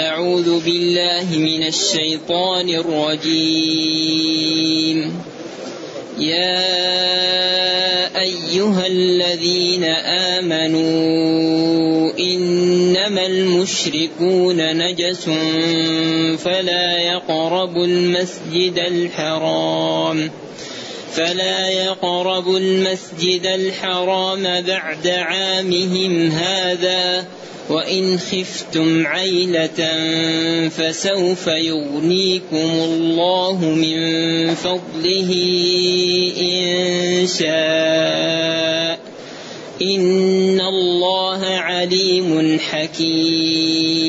أعوذ بالله من الشيطان الرجيم. يا أيها الذين آمنوا إنما المشركون نجس فلا يقربوا المسجد الحرام فلا يقربوا المسجد الحرام بعد عامهم هذا وإن خفتم عيلة فسوف يغنيكم الله من فضله إن شاء. إن الله عليم حكيم.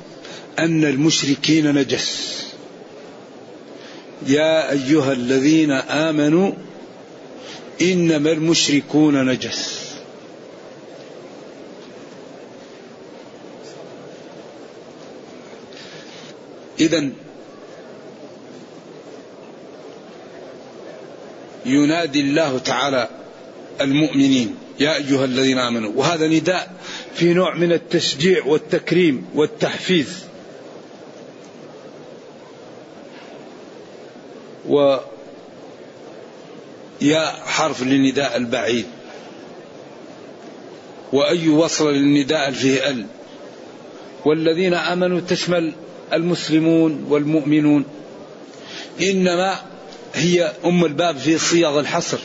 أن المشركين نجس. يا أيها الذين آمنوا إنما المشركون نجس. إذا ينادي الله تعالى المؤمنين يا أيها الذين آمنوا. وهذا نداء في نوع من التشجيع والتكريم والتحفيز. و يا حرف للنداء البعيد. وأي وصل للنداء فيه ال. والذين آمنوا تشمل المسلمون والمؤمنون. إنما هي أم الباب في صيغ الحصر.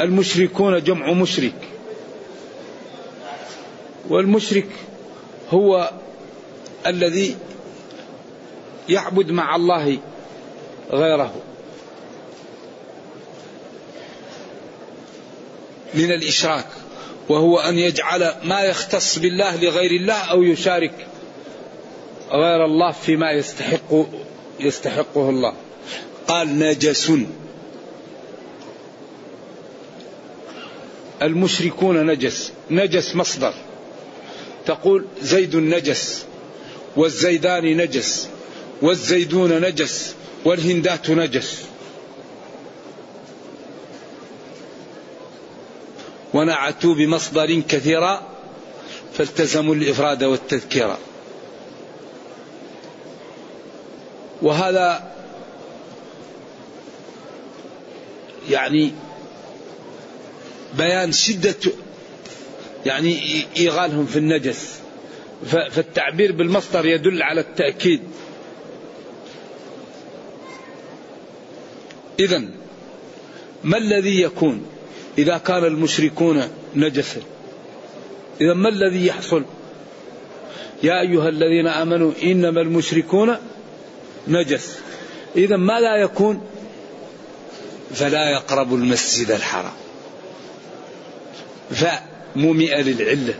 المشركون جمع مشرك. والمشرك هو الذي يعبد مع الله غيره. من الإشراك وهو أن يجعل ما يختص بالله لغير الله أو يشارك غير الله فيما يستحق يستحقه الله. قال نجس. المشركون نجس نجس مصدر. تقول زيد نجس والزيدان نجس. والزيدون نجس والهندات نجس. ونعتوا بمصدر كثيرا فالتزموا الإفراد والتذكير. وهذا يعني بيان شدة يعني إيغالهم في النجس. فالتعبير بالمصدر يدل على التأكيد. إذا ما الذي يكون إذا كان المشركون نجسا إذا ما الذي يحصل؟ يا أيها الذين آمنوا إنما المشركون نجس. إذا ما لا يكون؟ فلا يقرب المسجد الحرام. فمومئة للعلة.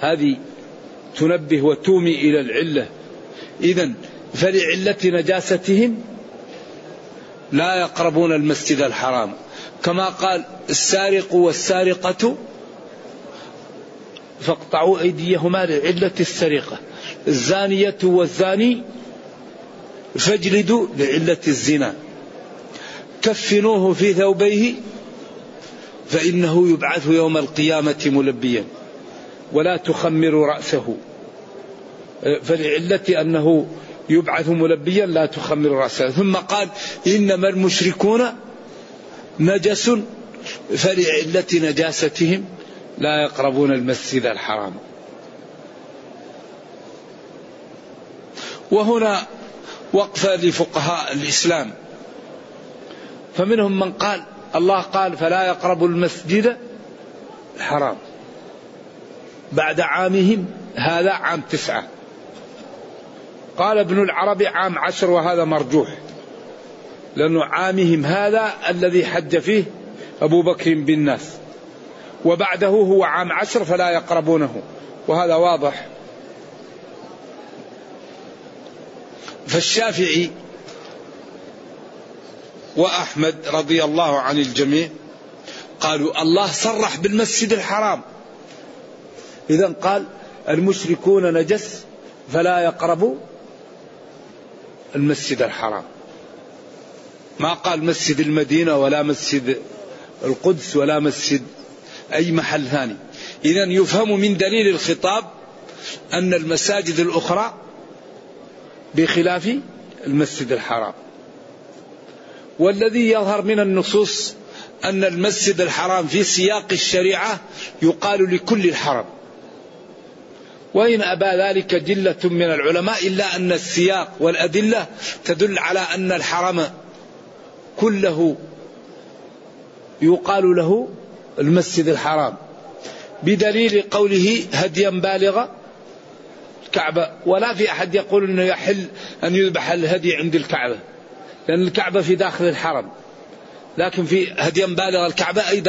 هذه تنبه وتومي إلى العلة. إذا فلعلة نجاستهم لا يقربون المسجد الحرام. كما قال السارق والسارقة فاقطعوا أيديهما لعلة السرقة. الزانية والزاني فاجلدوا لعلة الزنا. كفنوه في ثوبيه فإنه يبعث يوم القيامة ملبيا. ولا تخمر رأسه. فلعلة أنه يبعث ملبيا لا تخمر رأسه. ثم قال إنما المشركون نجس فلعلة نجاستهم لا يقربون المسجد الحرام. وهنا وقفة لفقهاء الإسلام. فمنهم من قال الله قال فلا يقربوا المسجد الحرام. بعد عامهم هذا عام تسعة. قال ابن العربي عام عشر وهذا مرجوح. لأنه عامهم هذا الذي حج فيه أبو بكر بالناس. وبعده هو عام عشر فلا يقربونه. وهذا واضح. فالشافعي وأحمد رضي الله عن الجميع قالوا الله صرح بالمسجد الحرام. إذا قال المشركون نجس فلا يقربوا المسجد الحرام. ما قال مسجد المدينة ولا مسجد القدس ولا مسجد أي محل ثاني. إذا يفهم من دليل الخطاب أن المساجد الأخرى بخلاف المسجد الحرام. والذي يظهر من النصوص أن المسجد الحرام في سياق الشريعة يقال لكل الحرم. وإن أبى ذلك جلة من العلماء إلا أن السياق والأدلة تدل على أن الحرم كله يقال له المسجد الحرام. بدليل قوله هديا بالغ الكعبة. ولا في أحد يقول أنه يحل أن يذبح الهدي عند الكعبة لأن الكعبة في داخل الحرم. لكن في هديا بالغ الكعبة أي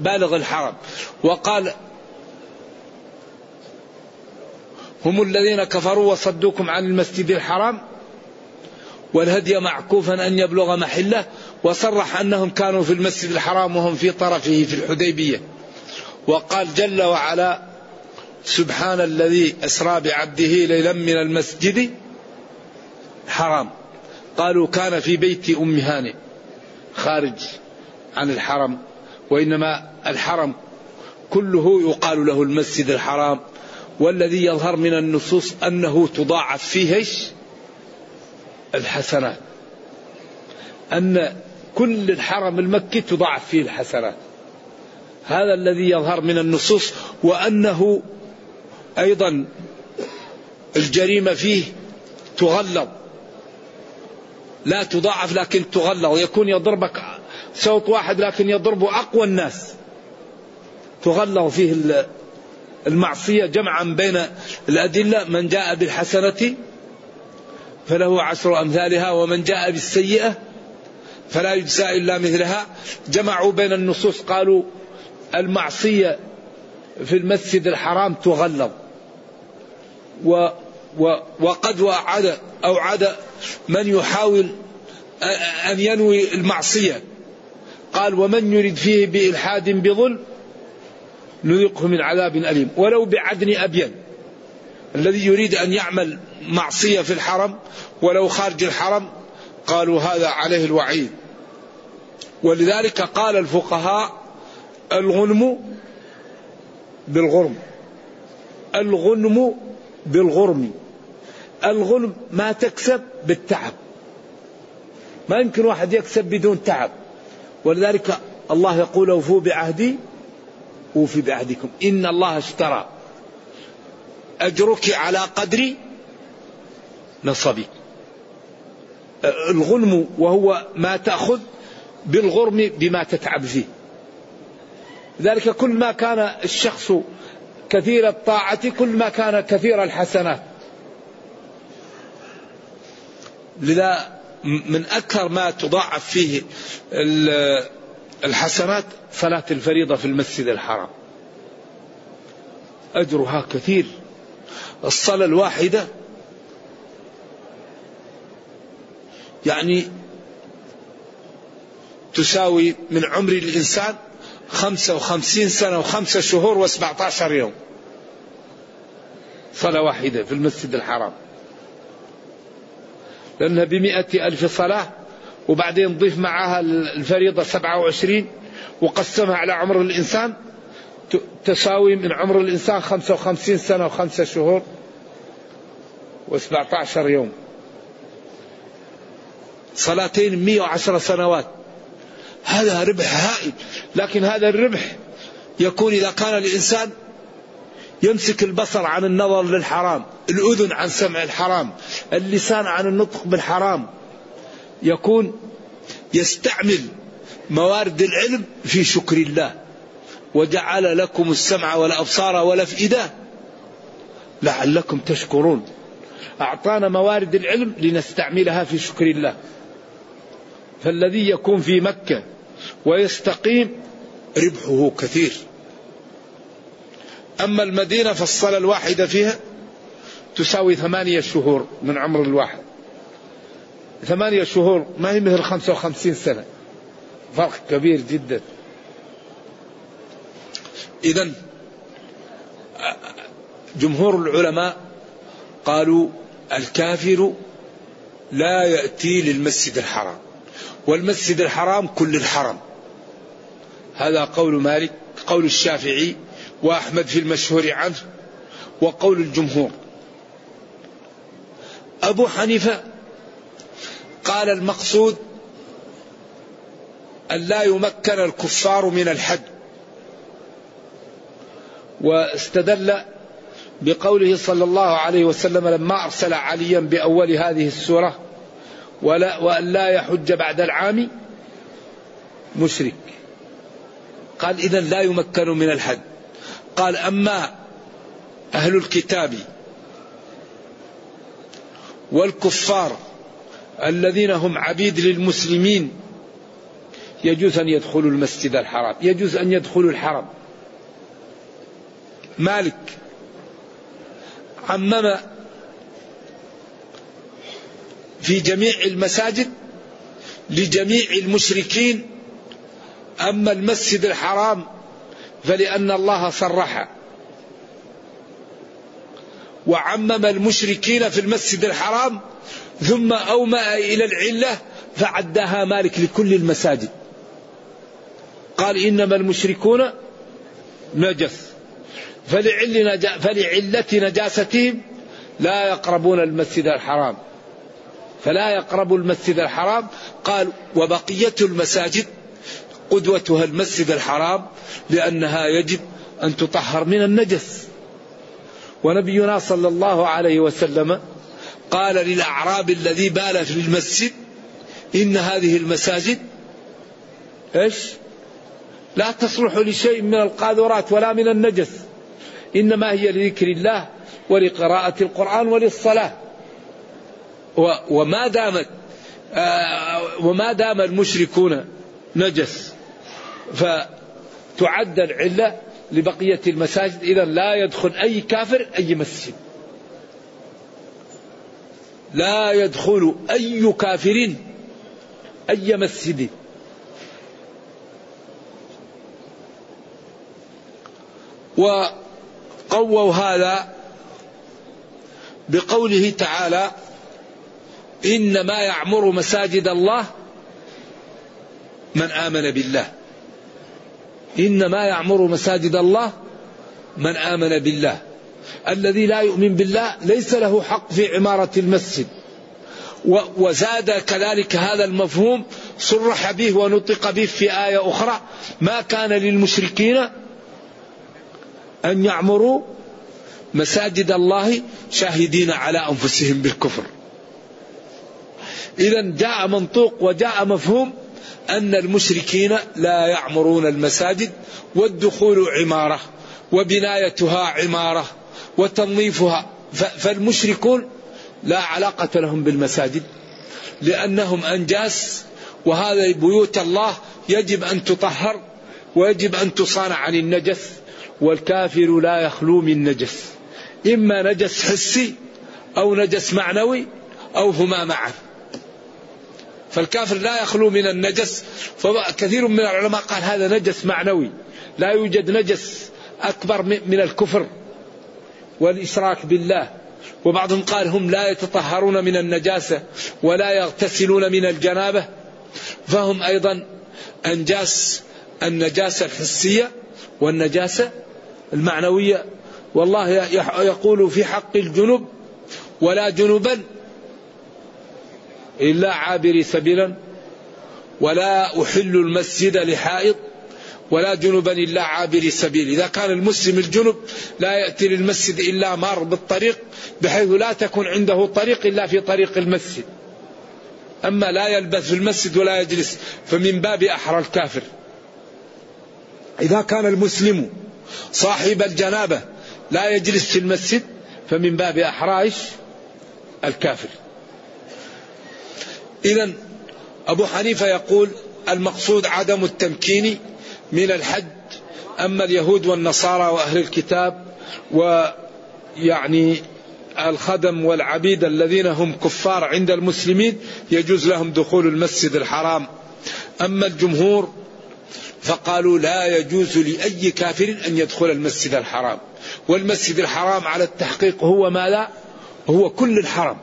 بالغ الحرم. وقال هم الذين كفروا وصدوكم عن المسجد الحرام والهدي معكوفا أن يبلغ محله وصرح أنهم كانوا في المسجد الحرام وهم في طرفه في الحديبية. وقال جل وعلا سبحان الذي أسرى بعبده ليلا من المسجد حرام قالوا كان في بيت أم هانئ خارج عن الحرم وإنما الحرم كله يقال له المسجد الحرام. والذي يظهر من النصوص أنه تضاعف فيه الحسنات. أن كل الحرم المكي تضاعف فيه الحسنات. هذا الذي يظهر من النصوص وأنه أيضا الجريمة فيه تغلظ. لا تضاعف لكن تغلظ. يكون يضربك صوت واحد لكن يضرب أقوى الناس. تغلظ فيه المعصية جمعا بين الأدلة من جاء بالحسنة فله عشر أمثالها ومن جاء بالسيئة فلا يجزى إلا مثلها. جمعوا بين النصوص قالوا المعصية في المسجد الحرام تغلظ و و وقد وعد أوعد من يحاول أن ينوي المعصية. قال ومن يرد فيه بإلحاد بظلم نذقه من عذاب أليم. ولو بعدن أبين الذي يريد أن يعمل معصية في الحرم ولو خارج الحرم قالوا هذا عليه الوعيد. ولذلك قال الفقهاء الغنم بالغرم. الغنم بالغرم. الغنم ما تكسب بالتعب. ما يمكن واحد يكسب بدون تعب. ولذلك الله يقول أوفوا بعهدي أوفي بعهدكم. إن الله اشترى أجرك على قدر نصبك. الغنم وهو ما تأخذ بالغرم بما تتعب فيه. ذلك كل ما كان الشخص كثير الطاعة كل ما كان كثير الحسنات. لذا من أكثر ما تضاعف فيه الحسنات صلاة الفريضة في المسجد الحرام. أجرها كثير. الصلاة الواحدة يعني تساوي من عمر الإنسان خمسة وخمسين سنة وخمسة شهور وسبعة عشر يوم. صلاة واحدة في المسجد الحرام. لأنها بمئة ألف صلاة وبعدين ضيف معها الفريضة سبعة وعشرين وقسمها على عمر الإنسان. تساوي من عمر الإنسان خمسة وخمسين سنة وخمسة شهور وسبعة عشر يوم. صلاتين مئة وعشر سنوات. هذا ربح هائل. لكن هذا الربح يكون إذا كان الإنسان يمسك البصر عن النظر للحرام الأذن عن سمع الحرام اللسان عن النطق بالحرام. يكون يستعمل موارد العلم في شكر الله. وجعل لكم السمع والأبصار والأفئدة لعلكم تشكرون. أعطانا موارد العلم لنستعملها في شكر الله. فالذي يكون في مكة ويستقيم ربحه كثير. أما المدينة فالصلاة الواحدة فيها تساوي ثمانية شهور من عمر الواحد. ثمانية شهور ما هي مثل خمسة وخمسين سنة. فرق كبير جدا. إذا جمهور العلماء قالوا الكافر لا يأتي للمسجد الحرام. والمسجد الحرام كل الحرم. هذا قول مالك قول الشافعي وأحمد في المشهور عنه وقول الجمهور. أبو حنيفة قال المقصود أن لا يمكن الكفار من الحج واستدل بقوله صلى الله عليه وسلم لما أرسل عليا بأول هذه السورة ولا وأن لا يحج بعد العام مشرك. قال إذا لا يمكن من الحج قال أما أهل الكتاب والكفار الذين هم عبيد للمسلمين. يجوز أن يدخلوا المسجد الحرام. يجوز أن يدخلوا الحرم. مالك. عمم في جميع المساجد لجميع المشركين. أما المسجد الحرام فلأن الله صرح. وعمم المشركين في المسجد الحرام ثم أومأ إلى العلة فعدها مالك لكل المساجد. قال إنما المشركون نجس. فلعل نجا فلعلة نجاستهم لا يقربون المسجد الحرام. فلا يقربوا المسجد الحرام. قال وبقية المساجد قدوتها المسجد الحرام لأنها يجب أن تطهر من النجس. ونبينا صلى الله عليه وسلم قال للأعراب الذي بال في المسجد إن هذه المساجد إيش؟ لا تصلح لشيء من القاذورات ولا من النجس إنما هي لذكر الله ولقراءة القرآن وللصلاة. وما دامت آه، وما دام المشركون نجس فتعد العلة لبقية المساجد. إذا لا يدخل أي كافر أي مسجد. لا يدخل أي كافر أي مسجد. وقووا هذا بقوله تعالى إنما يعمر مساجد الله من آمن بالله. إنما يعمر مساجد الله من آمن بالله. الذي لا يؤمن بالله ليس له حق في عمارة المسجد. وزاد كذلك هذا المفهوم صرح به ونطق به في آية أخرى. ما كان للمشركين أن يعمروا مساجد الله شاهدين على أنفسهم بالكفر. إذا جاء منطوق وجاء مفهوم أن المشركين لا يعمرون المساجد والدخول عمارة وبنايتها عمارة وتنظيفها. فالمشركون لا علاقة لهم بالمساجد لأنهم أنجاس وهذا بيوت الله يجب أن تطهر ويجب أن تصان عن النجس والكافر لا يخلو من نجس. إما نجس حسي أو نجس معنوي أو هما معا فالكافر لا يخلو من النجس. فكثير من العلماء قال هذا نجس معنوي. لا يوجد نجس أكبر من الكفر والإشراك بالله. وبعضهم قال هم لا يتطهرون من النجاسة ولا يغتسلون من الجنابة. فهم أيضا أنجاس النجاسة الحسية والنجاسة المعنوية. والله يقول في حق الجنوب ولا جنبا إلا عابري سبيلا ولا أحل المسجد لحائط ولا جنبا إلا عابري سبيل. إذا كان المسلم الجنب لا يأتي للمسجد إلا مار بالطريق بحيث لا تكون عنده طريق إلا في طريق المسجد. أما لا يلبث في المسجد ولا يجلس فمن باب أحرى الكافر. إذا كان المسلم صاحب الجنابة لا يجلس في المسجد فمن باب أحرى الكافر. إذا أبو حنيفة يقول المقصود عدم التمكين من الحج أما اليهود والنصارى وأهل الكتاب ويعني الخدم والعبيد الذين هم كفار عند المسلمين يجوز لهم دخول المسجد الحرام. أما الجمهور فقالوا لا يجوز لأي كافر أن يدخل المسجد الحرام. والمسجد الحرام على التحقيق هو ما لا هو كل الحرم.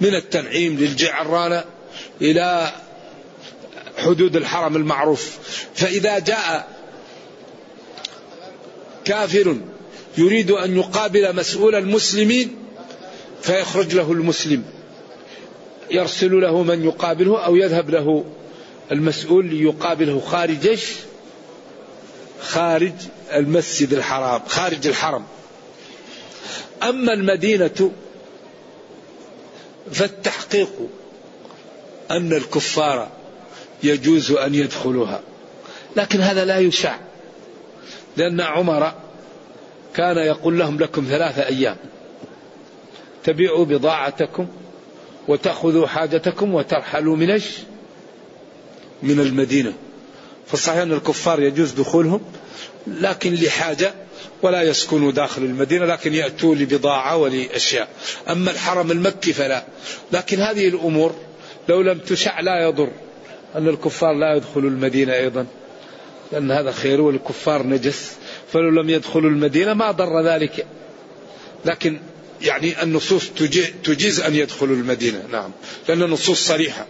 من التنعيم للجعرانة إلى حدود الحرم المعروف. فإذا جاء كافر يريد أن يقابل مسؤول المسلمين فيخرج له المسلم. يرسل له من يقابله أو يذهب له المسؤول ليقابله خارج إيش؟ خارج المسجد الحرام خارج الحرم. أما المدينة فالتحقيق أن الكفار يجوز أن يدخلوها لكن هذا لا يشاع لأن عمر كان يقول لهم لكم ثلاثة أيام تبيعوا بضاعتكم وتأخذوا حاجتكم وترحلوا من؟ من المدينة فالصحيح أن الكفار يجوز دخولهم لكن لحاجة ولا يسكنوا داخل المدينة لكن يأتوا لبضاعة ولأشياء. أما الحرم المكي فلا. لكن هذه الأمور لو لم تشع لا يضر. أن الكفار لا يدخلوا المدينة أيضا. لأن هذا خير والكفار نجس. فلو لم يدخلوا المدينة ما ضر ذلك. لكن يعني النصوص تجيز أن يدخلوا المدينة. نعم. لأن النصوص صريحة.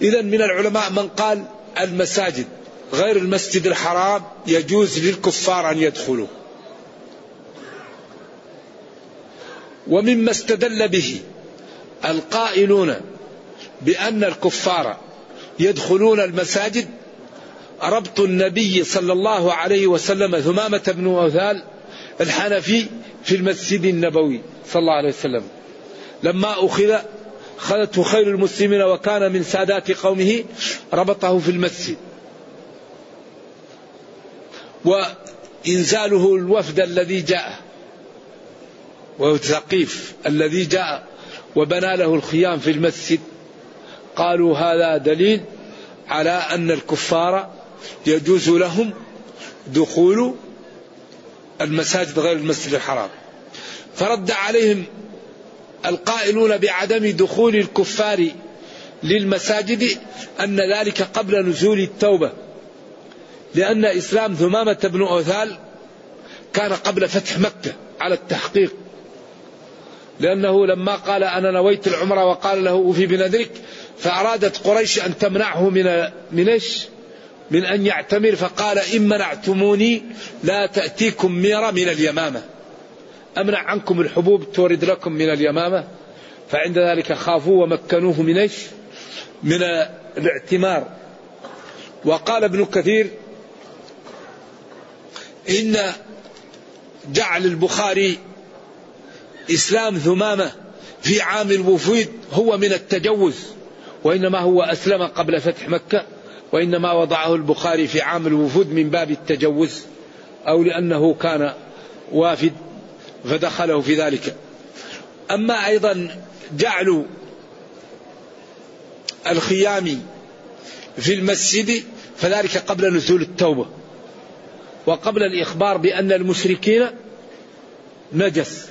إذا من العلماء من قال المساجد. غير المسجد الحرام يجوز للكفار أن يدخلوا. ومما استدل به القائلون بأن الكفار يدخلون المساجد ربط النبي صلى الله عليه وسلم ثمامة بن أوثال الحنفي في المسجد النبوي صلى الله عليه وسلم. لما أخذ خذته خير المسلمين وكان من سادات قومه ربطه في المسجد. وإنزاله الوفد الذي جاء وثقيف الذي جاء وبنى له الخيام في المسجد. قالوا هذا دليل على أن الكفار يجوز لهم دخول المساجد غير المسجد الحرام. فرد عليهم القائلون بعدم دخول الكفار للمساجد أن ذلك قبل نزول التوبة. لأن إسلام ثمامة بن أوثال كان قبل فتح مكة على التحقيق. لأنه لما قال أنا نويت العمرة وقال له أوفي بنذرك فأرادت قريش أن تمنعه من من إيش؟ من أن يعتمر فقال إن منعتموني لا تأتيكم ميرة من اليمامة. أمنع عنكم الحبوب تورد لكم من اليمامة. فعند ذلك خافوا ومكنوه من إيش؟ من الاعتمار. وقال ابن كثير إن جعل البخاري إسلام ثمامة في عام الوفود هو من التجوز وإنما هو أسلم قبل فتح مكة وإنما وضعه البخاري في عام الوفود من باب التجوز أو لأنه كان وافد فدخله في ذلك. أما أيضا جعل الخيام في المسجد فذلك قبل نزول التوبة. وقبل الإخبار بأن المشركين نجس.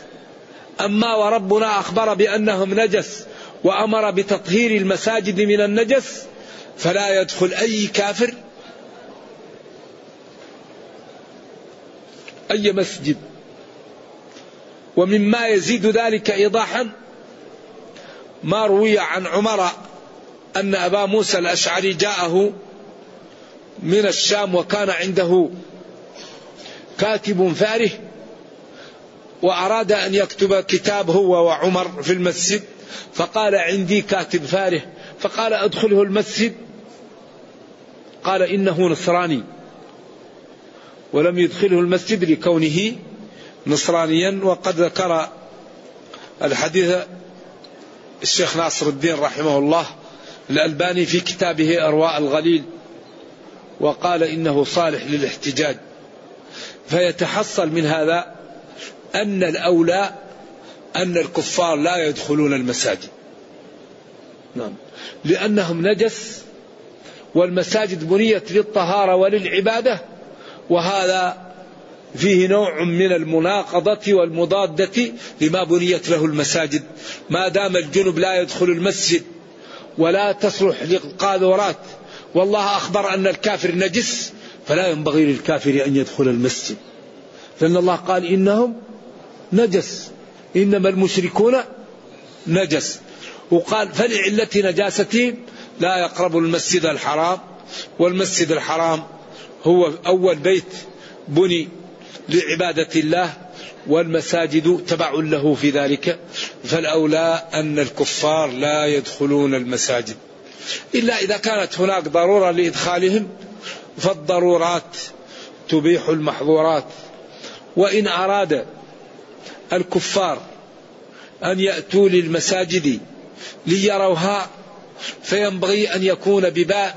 أما وربنا أخبر بأنهم نجس وأمر بتطهير المساجد من النجس فلا يدخل أي كافر أي مسجد. ومما يزيد ذلك إيضاحا ما روي عن عمر أن أبا موسى الأشعري جاءه من الشام وكان عنده كاتب فاره وأراد أن يكتب كتاب هو وعمر في المسجد فقال عندي كاتب فاره فقال أدخله المسجد. قال إنه نصراني. ولم يدخله المسجد لكونه نصرانيا وقد ذكر الحديث الشيخ ناصر الدين رحمه الله الألباني في كتابه أرواء الغليل وقال إنه صالح للاحتجاج. فيتحصل من هذا أن الأولى أن الكفار لا يدخلون المساجد. نعم. لأنهم نجس والمساجد بنيت للطهارة وللعبادة وهذا فيه نوع من المناقضة والمضادة لما بنيت له المساجد. ما دام الجنب لا يدخل المسجد ولا تصلح للقاذورات والله أخبر أن الكافر نجس فلا ينبغي للكافر أن يدخل المسجد. لأن الله قال إنهم نجس. إنما المشركون نجس. وقال فلعلة نجاستهم لا يقرب المسجد الحرام. والمسجد الحرام هو أول بيت بني لعبادة الله والمساجد تبع له في ذلك. فالأولى أن الكفار لا يدخلون المساجد. إلا إذا كانت هناك ضرورة لإدخالهم فالضرورات تبيح المحظورات. وإن أراد الكفار أن يأتوا للمساجد ليروها فينبغي أن يكون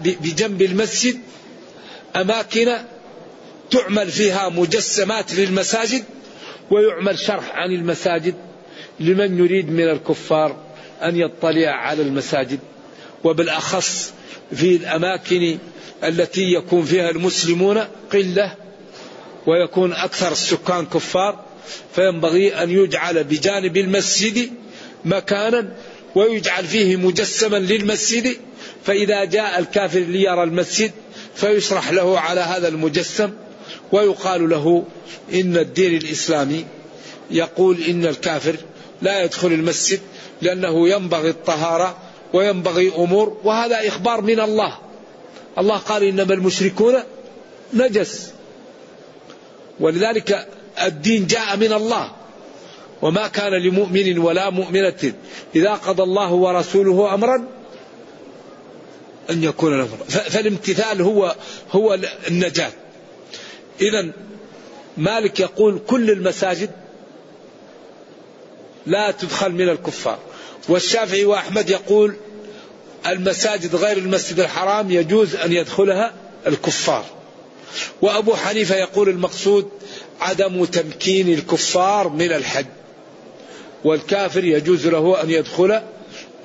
بجنب المسجد أماكن تعمل فيها مجسمات للمساجد ويعمل شرح عن المساجد لمن يريد من الكفار أن يطلع على المساجد. وبالأخص في الأماكن التي يكون فيها المسلمون قلة ويكون أكثر السكان كفار فينبغي أن يجعل بجانب المسجد مكانا ويجعل فيه مجسما للمسجد فإذا جاء الكافر ليرى المسجد فيشرح له على هذا المجسم ويقال له إن الدين الإسلامي يقول إن الكافر لا يدخل المسجد لأنه ينبغي الطهارة وينبغي أمور وهذا إخبار من الله. الله قال إنما المشركون نجس. ولذلك الدين جاء من الله. وما كان لمؤمن ولا مؤمنة إذا قضى الله ورسوله أمرا أن يكون له فالامتثال هو هو النجاة. إذا مالك يقول كل المساجد لا تدخل من الكفار. والشافعي وأحمد يقول المساجد غير المسجد الحرام يجوز أن يدخلها الكفار. وأبو حنيفة يقول المقصود عدم تمكين الكفار من الحج. والكافر يجوز له أن يدخل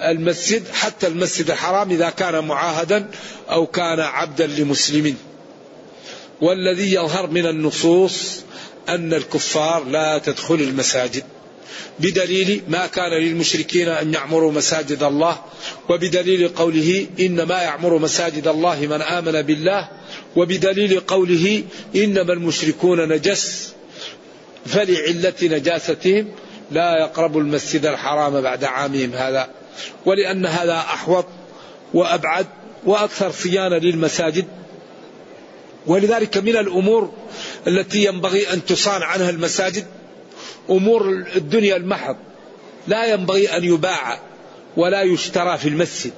المسجد حتى المسجد الحرام إذا كان معاهدا أو كان عبدا لمسلم. والذي يظهر من النصوص أن الكفار لا تدخل المساجد. بدليل ما كان للمشركين أن يعمروا مساجد الله وبدليل قوله إنما يعمر مساجد الله من آمن بالله وبدليل قوله إنما المشركون نجس فلعلة نجاستهم لا يقربوا المسجد الحرام بعد عامهم هذا. ولأن هذا أحوط وأبعد وأكثر صيانة للمساجد. ولذلك من الأمور التي ينبغي أن تصان عنها المساجد أمور الدنيا المحض. لا ينبغي أن يباع ولا يشترى في المسجد.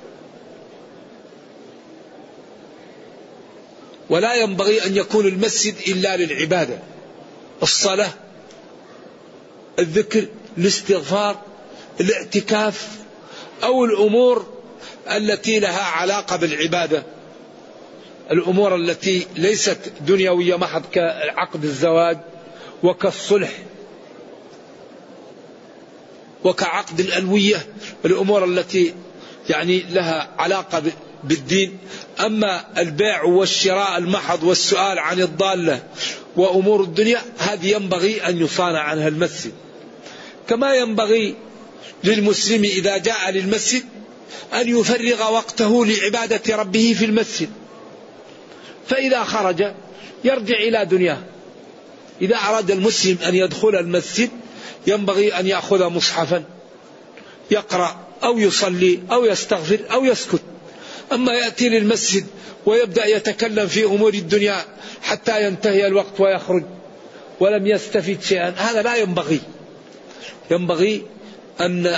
ولا ينبغي أن يكون المسجد إلا للعبادة. الصلاة الذكر الاستغفار الاعتكاف أو الأمور التي لها علاقة بالعبادة. الأمور التي ليست دنيوية محض كعقد الزواج وكالصلح. وكعقد الألوية الأمور التي يعني لها علاقة بالدين. أما البيع والشراء المحض والسؤال عن الضالة وأمور الدنيا هذه ينبغي أن يصانع عنها المسجد. كما ينبغي للمسلم إذا جاء للمسجد أن يفرغ وقته لعبادة ربه في المسجد. فإذا خرج يرجع إلى دنياه. إذا أراد المسلم أن يدخل المسجد ينبغي أن يأخذ مصحفا يقرأ أو يصلي أو يستغفر أو يسكت. أما يأتي للمسجد ويبدأ يتكلم في أمور الدنيا حتى ينتهي الوقت ويخرج ولم يستفد شيئا هذا لا ينبغي. ينبغي أن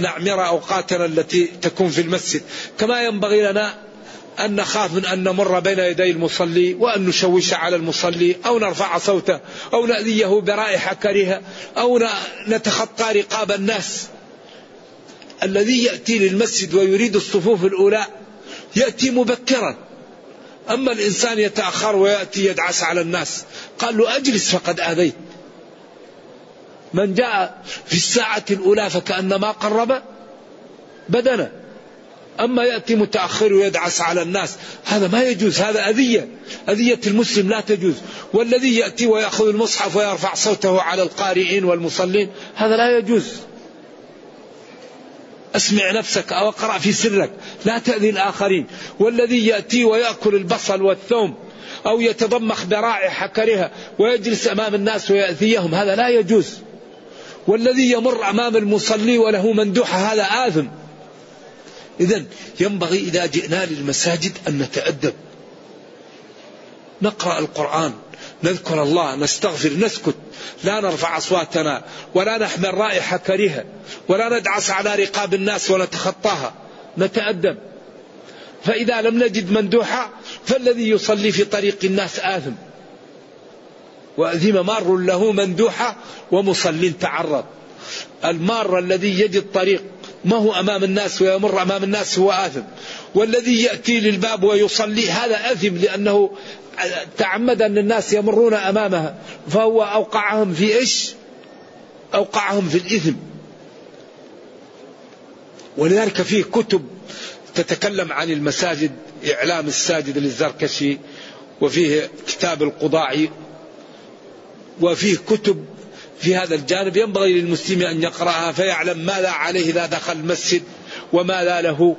نعمر أوقاتنا التي تكون في المسجد. كما ينبغي لنا أن نخاف من أن نمر بين يدي المصلي وأن نشوش على المصلي أو نرفع صوته أو نأذيه برائحة كريهة أو نتخطى رقاب الناس. الذي يأتي للمسجد ويريد الصفوف الأولى يأتي مبكرا. أما الإنسان يتأخر ويأتي يدعس على الناس. قال له أجلس فقد آذيت. من جاء في الساعة الأولى فكأنما قرب بدنه. أما يأتي متأخر ويدعس على الناس هذا ما يجوز هذا أذية. أذية المسلم لا تجوز. والذي يأتي ويأخذ المصحف ويرفع صوته على القارئين والمصلين هذا لا يجوز. أسمع نفسك أو أقرأ في سرك لا تأذي الآخرين. والذي يأتي ويأكل البصل والثوم أو يتضمخ برائحة كرهة ويجلس أمام الناس ويأذيهم هذا لا يجوز. والذي يمر أمام المصلي وله مندوحة هذا آثم. إذا ينبغي إذا جئنا للمساجد أن نتأدب. نقرأ القرآن نذكر الله نستغفر نسكت لا نرفع أصواتنا ولا نحمل رائحة كريهة ولا ندعس على رقاب الناس ونتخطاها. نتأدب. فإذا لم نجد مندوحة فالذي يصلي في طريق الناس آثم. وأذم مار له مندوحة ومصل تعرض. المار الذي يجد طريق ما هو أمام الناس ويمر أمام الناس هو آثم. والذي يأتي للباب ويصلي هذا أثم لأنه تعمد أن الناس يمرون أمامها فهو أوقعهم في إيش؟ أوقعهم في الإثم. ولذلك فيه كتب تتكلم عن المساجد إعلام الساجد للزركشي وفيه كتاب القضاعي وفيه كتب في هذا الجانب ينبغي للمسلم أن يقرأها فيعلم ماذا عليه إذا دخل المسجد وماذا له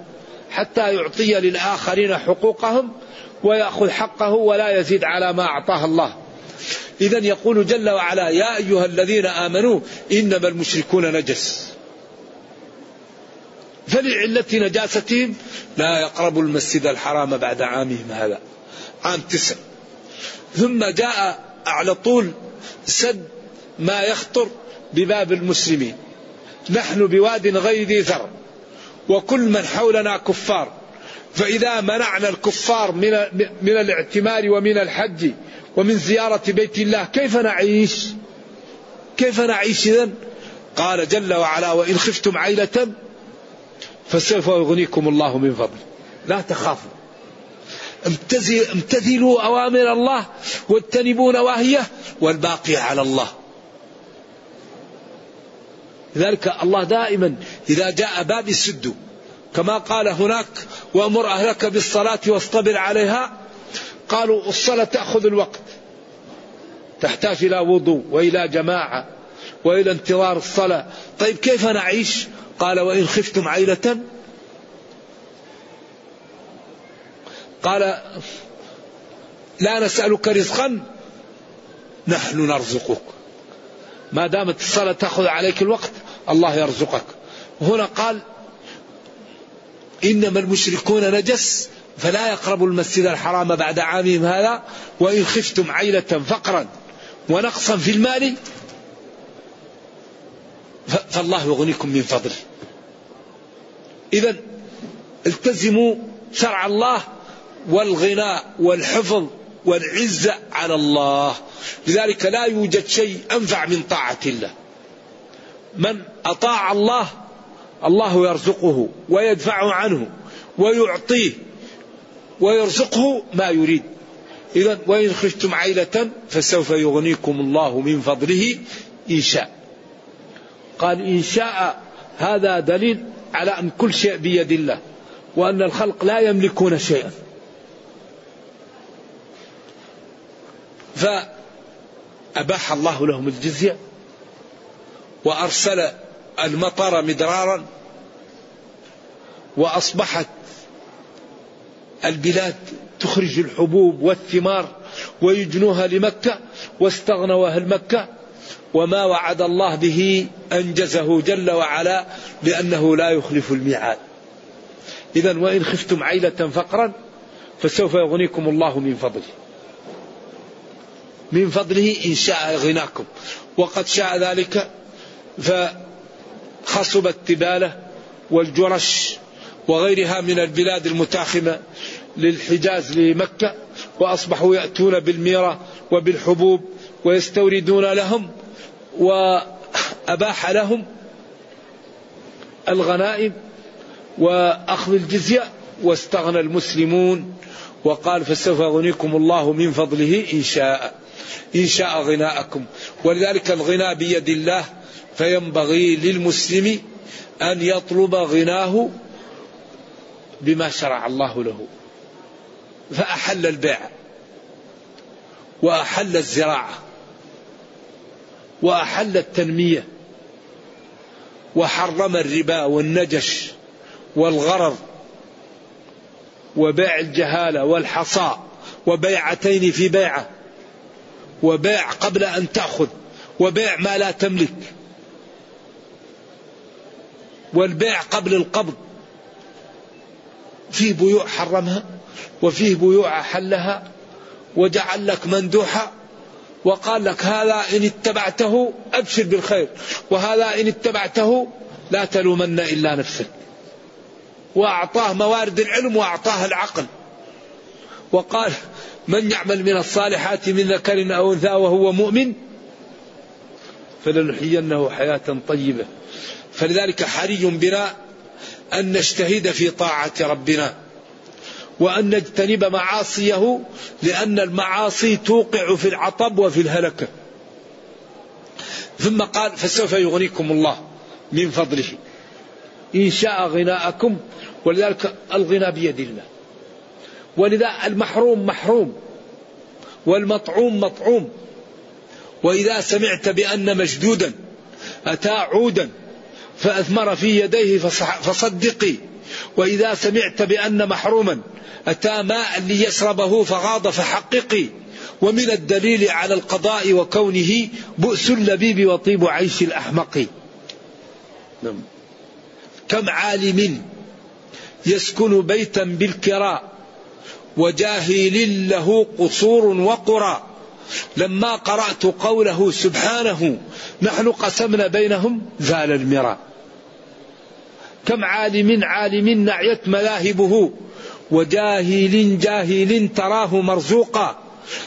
حتى يعطي للآخرين حقوقهم ويأخذ حقه ولا يزيد على ما أعطاه الله. إذا يقول جل وعلا يا أيها الذين آمنوا إنما المشركون نجس. فلعلة نجاستهم لا يقربوا المسجد الحرام بعد عامهم هذا عام تسع. ثم جاء على طول سد ما يخطر بباب المسلمين. نحن بواد غير ذي ذر وكل من حولنا كفار. فإذا منعنا الكفار من من الاعتمار ومن الحج ومن زيارة بيت الله كيف نعيش؟ كيف نعيش إذا؟ قال جل وعلا وإن خفتم عيلة فسوف يغنيكم الله من فضله لا تخافوا. امتثلوا أوامر الله واجتنبوا نواهيه والباقي على الله. لذلك الله دائما إذا جاء باب السد كما قال هناك وأمر أهلك بالصلاة واصطبر عليها. قالوا الصلاة تأخذ الوقت تحتاج إلى وضوء وإلى جماعة وإلى انتظار الصلاة. طيب كيف نعيش؟ قال وإن خفتم عيلة. قال لا نسألك رزقا نحن نرزقك. ما دامت الصلاة تأخذ عليك الوقت الله يرزقك. هنا قال إنما المشركون نجس فلا يقربوا المسجد الحرام بعد عامهم هذا وإن خفتم عيلة فقرا ونقصا في المال فالله يغنيكم من فضله إذا التزموا شرع الله والغناء والحفظ والعزة على الله. لذلك لا يوجد شيء أنفع من طاعة الله. من أطاع الله الله يرزقه ويدفع عنه ويعطيه ويرزقه ما يريد. إذا وإن خفتم عيلة فسوف يغنيكم الله من فضله إن شاء. قال إن شاء هذا دليل على أن كل شيء بيد الله وأن الخلق لا يملكون شيئا. فأباح الله لهم الجزية وأرسل المطر مدرارا وأصبحت البلاد تخرج الحبوب والثمار ويجنوها لمكة واستغنوا أهل مكة وما وعد الله به أنجزه جل وعلا لأنه لا يخلف الميعاد. إذا وإن خفتم عيلة فقرا فسوف يغنيكم الله من فضله. من فضله إن شاء غناكم. وقد شاء ذلك فخصب التبالة والجرش وغيرها من البلاد المتاخمة للحجاز لمكة وأصبحوا يأتون بالميرة وبالحبوب ويستوردون لهم وأباح لهم الغنائم وأخذ الجزية واستغنى المسلمون وقال فسوف يغنيكم الله من فضله إن شاء إن شاء غناءكم. ولذلك الغنى بيد الله فينبغي للمسلم أن يطلب غناه بما شرع الله له. فأحل البيع وأحل الزراعة وأحل التنمية وحرم الربا والنجش والغرر وبيع الجهالة والحصاء وبيعتين في بيعة وبيع قبل أن تأخذ وبيع ما لا تملك. والبيع قبل القبض. في بيوع حرمها وفيه بيوع أحلها وجعل لك مندوحة وقال لك هذا إن اتبعته أبشر بالخير وهذا إن اتبعته لا تلومن إلا نفسك. وأعطاه موارد العلم وأعطاه العقل. وقال من يعمل من الصالحات من ذكر أو أنثى وهو مؤمن فلنحيينه حياة طيبة. فلذلك حري بنا أن نجتهد في طاعة ربنا وأن نجتنب معاصيه لأن المعاصي توقع في العطب وفي الهلكة ثم قال فسوف يغنيكم الله من فضله إن شاء غناءكم ولذلك الغنى بيد الله. ولذا المحروم محروم والمطعوم مطعوم. وإذا سمعت بأن مشدودا أتى عودا فأثمر في يديه فصدقي. وإذا سمعت بأن محروما أتى ماء ليشربه فغاض فحققي. ومن الدليل على القضاء وكونه بؤس اللبيب وطيب عيش الأحمق. نعم. كم عالم يسكن بيتا بالكراء وجاهل له قصور وقرى. لما قرأت قوله سبحانه نحن قسمنا بينهم زال المراء. كم عالم عالم نعيت مذاهبه وجاهل جاهل تراه مرزوقا.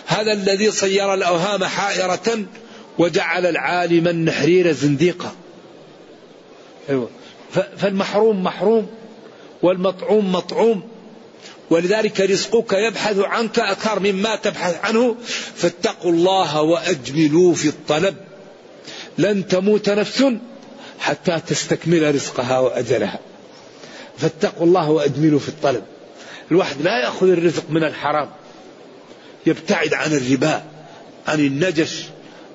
هذا الذي صير الأوهام حائرة وجعل العالم النحرير زنديقا. أيوة. فالمحروم محروم والمطعوم مطعوم. ولذلك رزقك يبحث عنك أكثر مما تبحث عنه. فاتقوا الله وأجملوا في الطلب. لن تموت نفس. حتى تستكمل رزقها وأجلها. فاتقوا الله وأجملوا في الطلب. الواحد لا يأخذ الرزق من الحرام. يبتعد عن الربا عن النجش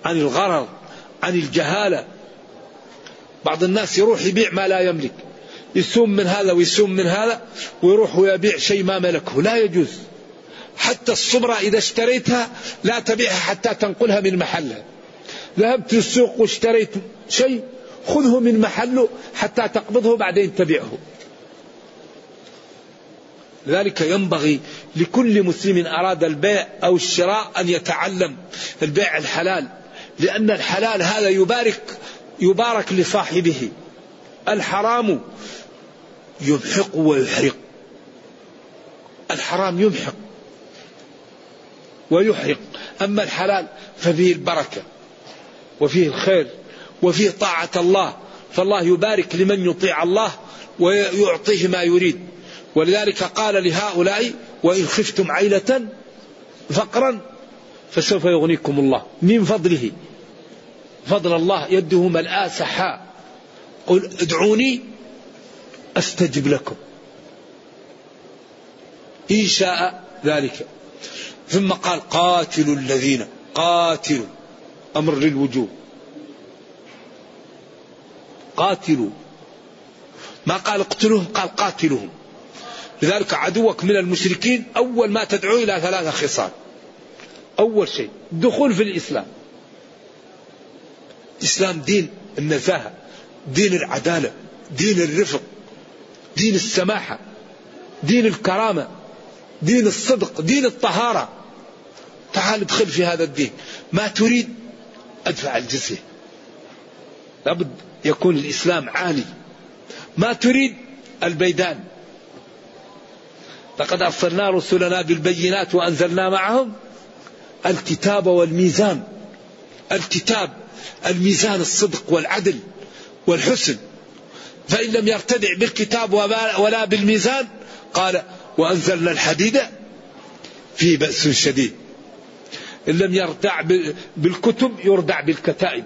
عن الغرر عن الجهالة. بعض الناس يروح يبيع ما لا يملك. يسوم من هذا ويسوم من هذا ويروح ويبيع شيء ما ملكه. لا يجوز. حتى الصبرة إذا اشتريتها لا تبيعها حتى تنقلها من محلها. ذهبت للسوق واشتريت شيء خذه من محله حتى تقبضه بعدين تبيعه لذلك ينبغي لكل مسلم أراد البيع أو الشراء أن يتعلم البيع الحلال لأن الحلال هذا يبارك يبارك لصاحبه. الحرام يمحق ويحرق. الحرام يمحق ويحرق. أما الحلال ففيه البركة وفيه الخير. وفيه طاعة الله. فالله يبارك لمن يطيع الله ويعطيه ما يريد. ولذلك قال لهؤلاء وإن خفتم عيلة فقرا فسوف يغنيكم الله. من فضله. فضل الله يده ملآ سحاء قل ادعوني أستجب لكم. إن شاء ذلك. ثم قال قاتلوا الذين قاتلوا. أمر للوجوب قاتلوا. ما قال اقتلوهم قال قاتلوهم. لذلك عدوك من المشركين أول ما تدعو إلى ثلاثة خصال. أول شيء الدخول في الإسلام. الإسلام دين النزاهة دين العدالة دين الرفق دين السماحة دين الكرامة دين الصدق دين الطهارة. تعال ادخل في هذا الدين. ما تريد ادفع الجزية. لابد يكون الإسلام عالي. ما تريد؟ البيدان. لقد أرسلنا رسلنا بالبينات وأنزلنا معهم الكتاب والميزان. الكتاب الميزان الصدق والعدل والحسن. فإن لم يرتدع بالكتاب ولا بالميزان قال وأنزلنا الحديد فيه بأس شديد. إن لم يردع بالكتب يردع بالكتائب.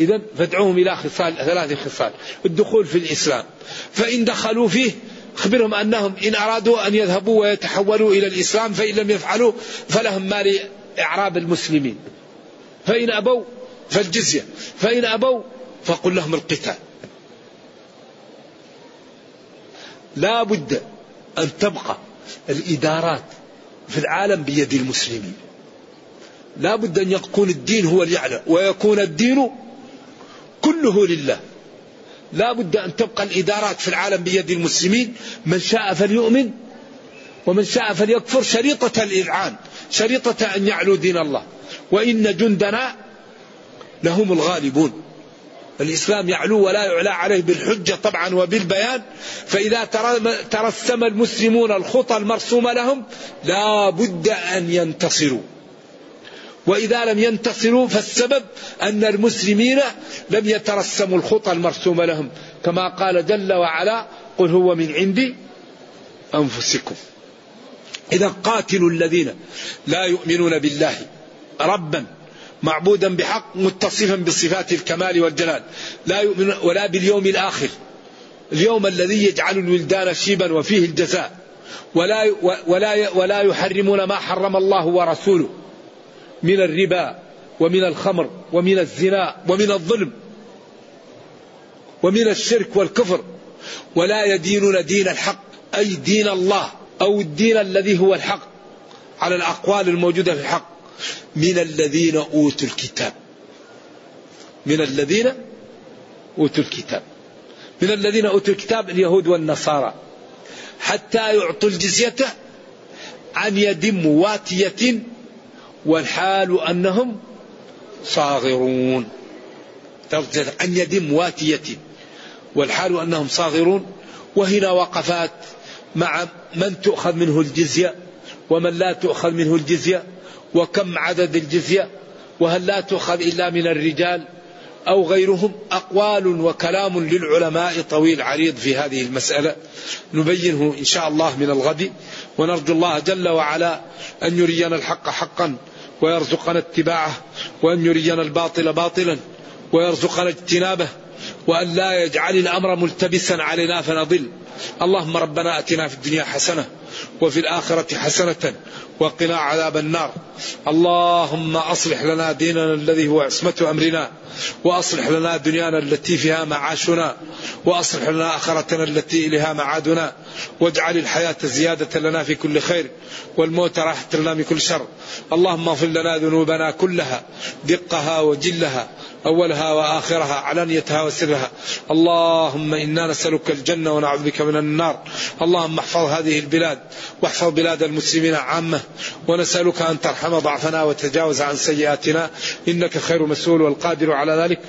إذا فادعوهم إلى خصال ثلاث خصال. الدخول في الإسلام. فإن دخلوا فيه أخبرهم أنهم إن أرادوا أن يذهبوا ويتحولوا إلى الإسلام فإن لم يفعلوا فلهم ما لإعراب المسلمين. فإن أبوا فالجزية. فإن أبوا فقل لهم القتال. لا بد أن تبقى الإدارات في العالم بيد المسلمين. لا بد أن يكون الدين هو اليعلى ويكون الدين كله لله. لا بد أن تبقى الإدارات في العالم بيد المسلمين. من شاء فليؤمن ومن شاء فليكفر. شريطة الإذعان شريطة أن يعلو دين الله. وإن جندنا لهم الغالبون. الإسلام يعلو ولا يعلى عليه بالحجة طبعا وبالبيان. فإذا ترسم المسلمون الخطى المرسومة لهم لا بد أن ينتصروا. وإذا لم ينتصروا فالسبب أن المسلمين لم يترسموا الخطى المرسومة لهم. كما قال جل وعلا قل هو من عندي أنفسكم. إذا قاتلوا الذين لا يؤمنون بالله ربا معبودا بحق متصفا بصفات الكمال والجلال لا يؤمن ولا باليوم الآخر اليوم الذي يجعل الولدان شيبا وفيه الجزاء ولا ولا ولا يحرمون ما حرم الله ورسوله. من الربا ومن الخمر ومن الزنا ومن الظلم ومن الشرك والكفر. ولا يدينون دين الحق أي دين الله أو الدين الذي هو الحق على الأقوال الموجودة في الحق. من الذين أوتوا الكتاب. من الذين أوتوا الكتاب. من الذين أوتوا الكتاب اليهود والنصارى. حتى يعطوا الجزية عن يد مواتية والحال أنهم صاغرون. عن يد مواتية. والحال أنهم صاغرون. وهنا وقفات مع من تؤخذ منه الجزية ومن لا تؤخذ منه الجزية وكم عدد الجزية وهل لا تؤخذ إلا من الرجال أو غيرهم. أقوال وكلام للعلماء طويل عريض في هذه المسألة. نبينه إن شاء الله من الغد. ونرجو الله جل وعلا أن يرينا الحق حقا ويرزقنا اتباعه وأن يرينا الباطل باطلا ويرزقنا اجتنابه وأن لا يجعل الأمر ملتبسا علينا فنضل. اللهم ربنا أتنا في الدنيا حسنة وفي الآخرة حسنة وقنا عذاب النار. اللهم أصلح لنا ديننا الذي هو عصمة أمرنا وأصلح لنا دنيانا التي فيها معاشنا وأصلح لنا آخرتنا التي إليها معادنا. واجعل الحياة زيادة لنا في كل خير والموت راحة لنا من كل شر. اللهم اغفر لنا ذنوبنا كلها دقها وجلها. أولها وآخرها علانيتها وسرها. اللهم إنا نسألك الجنة ونعوذ بك من النار. اللهم احفظ هذه البلاد واحفظ بلاد المسلمين عامة. ونسألك أن ترحم ضعفنا وتجاوز عن سيئاتنا. إنك خير مسؤول والقادر على ذلك.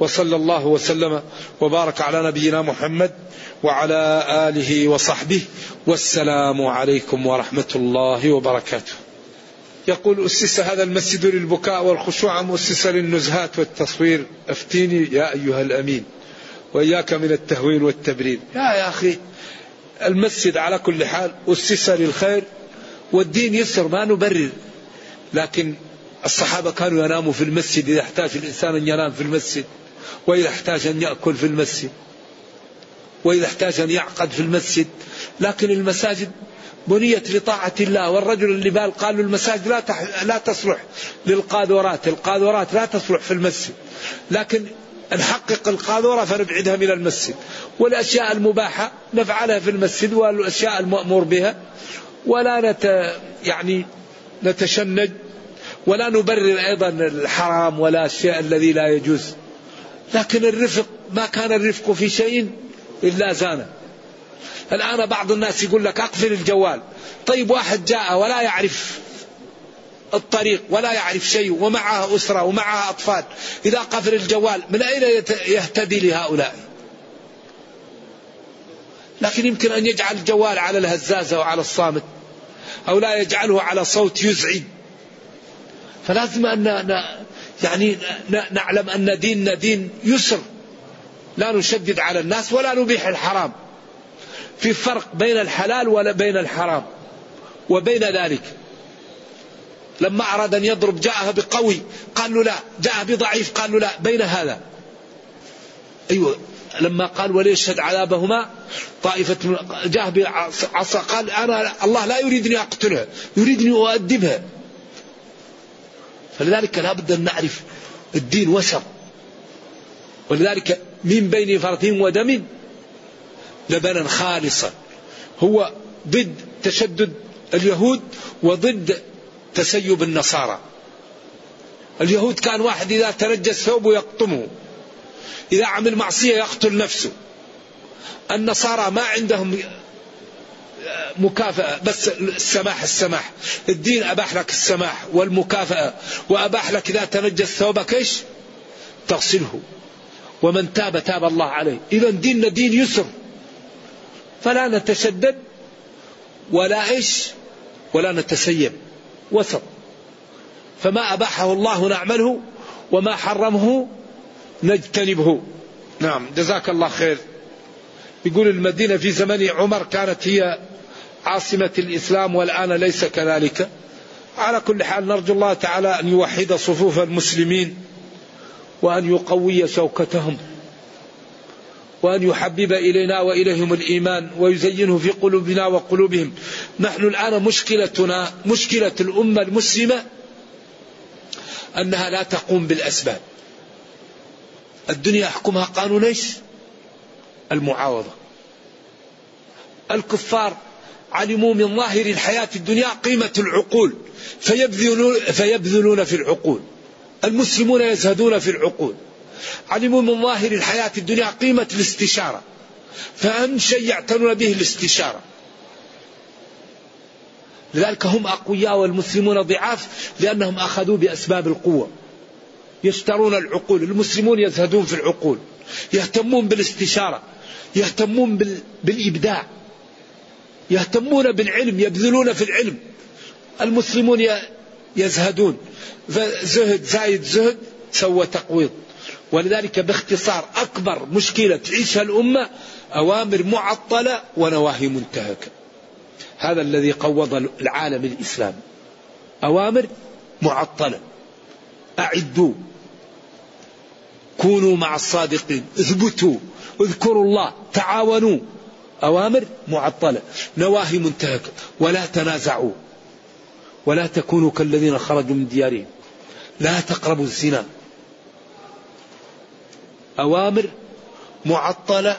وصلى الله وسلم وبارك على نبينا محمد وعلى آله وصحبه. والسلام عليكم ورحمة الله وبركاته. يقول أسس هذا المسجد للبكاء والخشوع أم أسس للنزهات والتصوير؟ أفتيني يا أيها الأمين وإياك من التهويل والتبرير يا يا أخي المسجد على كل حال أسس للخير والدين يسر ما نبرر. لكن الصحابة كانوا يناموا في المسجد إذا احتاج الإنسان أن ينام في المسجد وإذا احتاج أن يأكل في المسجد وإذا احتاج أن يعقد في المسجد. لكن المساجد بنيت لطاعة الله والرجل اللي بال قالوا المساجد لا. لا تصلح للقاذورات القاذورات لا تصلح في المسجد لكن نحقق القاذورة فنبعدها من المسجد والأشياء المباحة نفعلها في المسجد والأشياء المأمور بها ولا نت يعني نتشنج ولا نبرر أيضا الحرام ولا الشيء الذي لا يجوز لكن الرفق ما كان الرفق في شيء إلا زانه الآن بعض الناس يقول لك أقفل الجوال. طيب واحد جاء ولا يعرف الطريق ولا يعرف شيء ومعه أسرة ومعه أطفال. إذا قفل الجوال من أين يهتدي لهؤلاء؟ لكن يمكن أن يجعل الجوال على الهزازة وعلى الصامت أو لا يجعله على صوت يزعج. فلازم أن يعني نعلم أن ديننا دين يسر. لا نشدد على الناس ولا نبيح الحرام. في فرق بين الحلال وبين الحرام وبين ذلك. لما أراد أن يضرب جاءها بقوي قال له لا جاء بضعيف قال له لا بين هذا. أيوة لما قال وليشهد عذابهما طائفة جاء بعصا قال أنا الله لا يريدني أقتلها يريدني أؤدبها فلذلك لابد أن نعرف الدين وسط. ولذلك من بين فرث ودم لبنا خالصا. هو ضد تشدد اليهود وضد تسيب النصارى. اليهود كان واحد إذا تنجس ثوبه يقطمه إذا عمل معصية يقتل نفسه. النصارى ما عندهم مكافأة بس السماح السماح. الدين أباح لك السماح والمكافأة. وأباح لك إذا تنجس ثوبك إيش تغسله. ومن تاب تاب الله عليه. إذا ديننا دين يسر. فلا نتشدد ولا إيش ولا نتسيب. وسط. فما أباحه الله نعمله وما حرمه نجتنبه. نعم جزاك الله خير. يقول المدينة في زمن عمر كانت هي عاصمة الإسلام والآن ليس كذلك. على كل حال نرجو الله تعالى أن يوحد صفوف المسلمين وأن يقوي شوكتهم. وأن يحبب إلينا وإليهم الإيمان ويزينه في قلوبنا وقلوبهم. نحن الآن مشكلتنا مشكلة الأمة المسلمة أنها لا تقوم بالأسباب. الدنيا يحكمها قانون إيش؟ المعاوضة. الكفار علموا من ظاهر الحياة الدنيا قيمة العقول فيبذلون, فيبذلون في العقول. المسلمون يزهدون في العقول. علموا من ظاهر الحياة الدنيا قيمة الاستشارة. فأهم شيء يعتنون به الاستشارة. لذلك هم أقوياء والمسلمون ضعاف لأنهم أخذوا بأسباب القوة. يشترون العقول المسلمون يزهدون في العقول. يهتمون بالاستشارة. يهتمون بالإبداع. يهتمون بالعلم يبذلون في العلم. المسلمون يزهدون. فزهد زايد زهد سوى تقويض. ولذلك باختصار أكبر مشكلة تعيشها الأمة أوامر معطلة ونواهي منتهكة. هذا الذي قوض العالم الإسلامي أوامر معطلة. أعدوا. كونوا مع الصادقين. اثبتوا. اذكروا الله. تعاونوا. أوامر معطلة. نواهي منتهكة. ولا تنازعوا. ولا تكونوا كالذين خرجوا من ديارهم. لا تقربوا الزنا. أوامر معطلة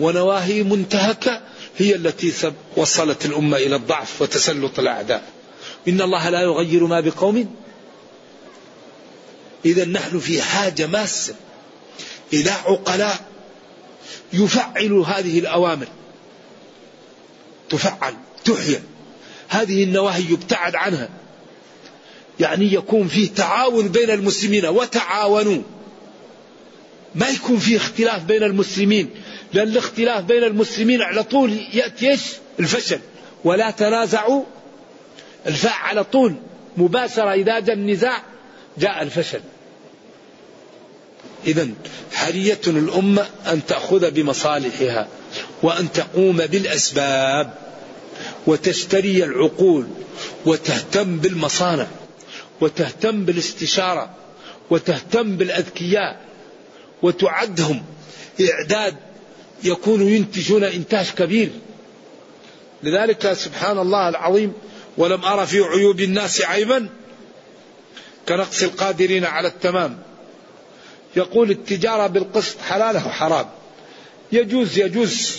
ونواهي منتهكة هي التي وصلت الأمة إلى الضعف وتسلط الأعداء. إن الله لا يغير ما بقوم. إذا نحن في حاجة ماسة إلى عقلاء يفعلوا هذه الأوامر. تفعل تحيا. هذه النواهي يبتعد عنها. يعني يكون فيه تعاون بين المسلمين وتعاونوا. ما يكون فيه اختلاف بين المسلمين لأن الاختلاف بين المسلمين على طول يأتي إيش؟ الفشل. ولا تنازعوا. الفاء على طول مباشرة إذا جاء النزاع جاء الفشل. إذا حرية الأمة أن تأخذ بمصالحها وأن تقوم بالأسباب وتشتري العقول وتهتم بالمصانع وتهتم بالاستشارة وتهتم بالأذكياء وتعدهم. إعداد يكونوا ينتجون إنتاج كبير. لذلك سبحان الله العظيم ولم أرى في عيوب الناس عيبا. كنقص القادرين على التمام. يقول التجارة بالقسط حلال أو حرام؟ يجوز يجوز.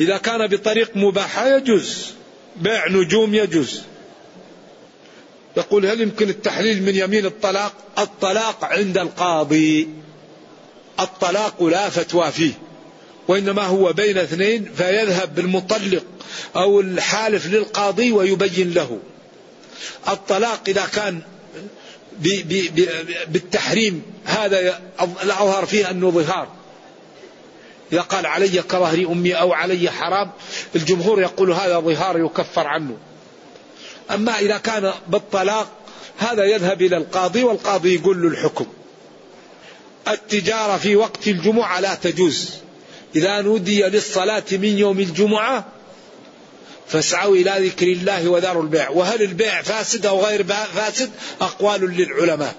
إذا كان بطريق مباحة يجوز. بيع نجوم يجوز. يقول هل يمكن التحليل من يمين الطلاق؟ الطلاق عند القاضي. الطلاق لا فتوى فيه وإنما هو بين اثنين فيذهب بالمطلق أو الحالف للقاضي ويبين له. الطلاق إذا كان بالتحريم هذا الأظهر فيه أنه ظهار. إذا قال علي كظهر أمي أو علي حرام الجمهور يقول هذا ظهار يكفر عنه. أما إذا كان بالطلاق هذا يذهب إلى القاضي والقاضي يقول له الحكم. التجارة في وقت الجمعة لا تجوز. إذا نودي للصلاة من يوم الجمعة فاسعوا إلى ذكر الله وذروا البيع. وهل البيع فاسد أو غير فاسد؟ أقوال للعلماء.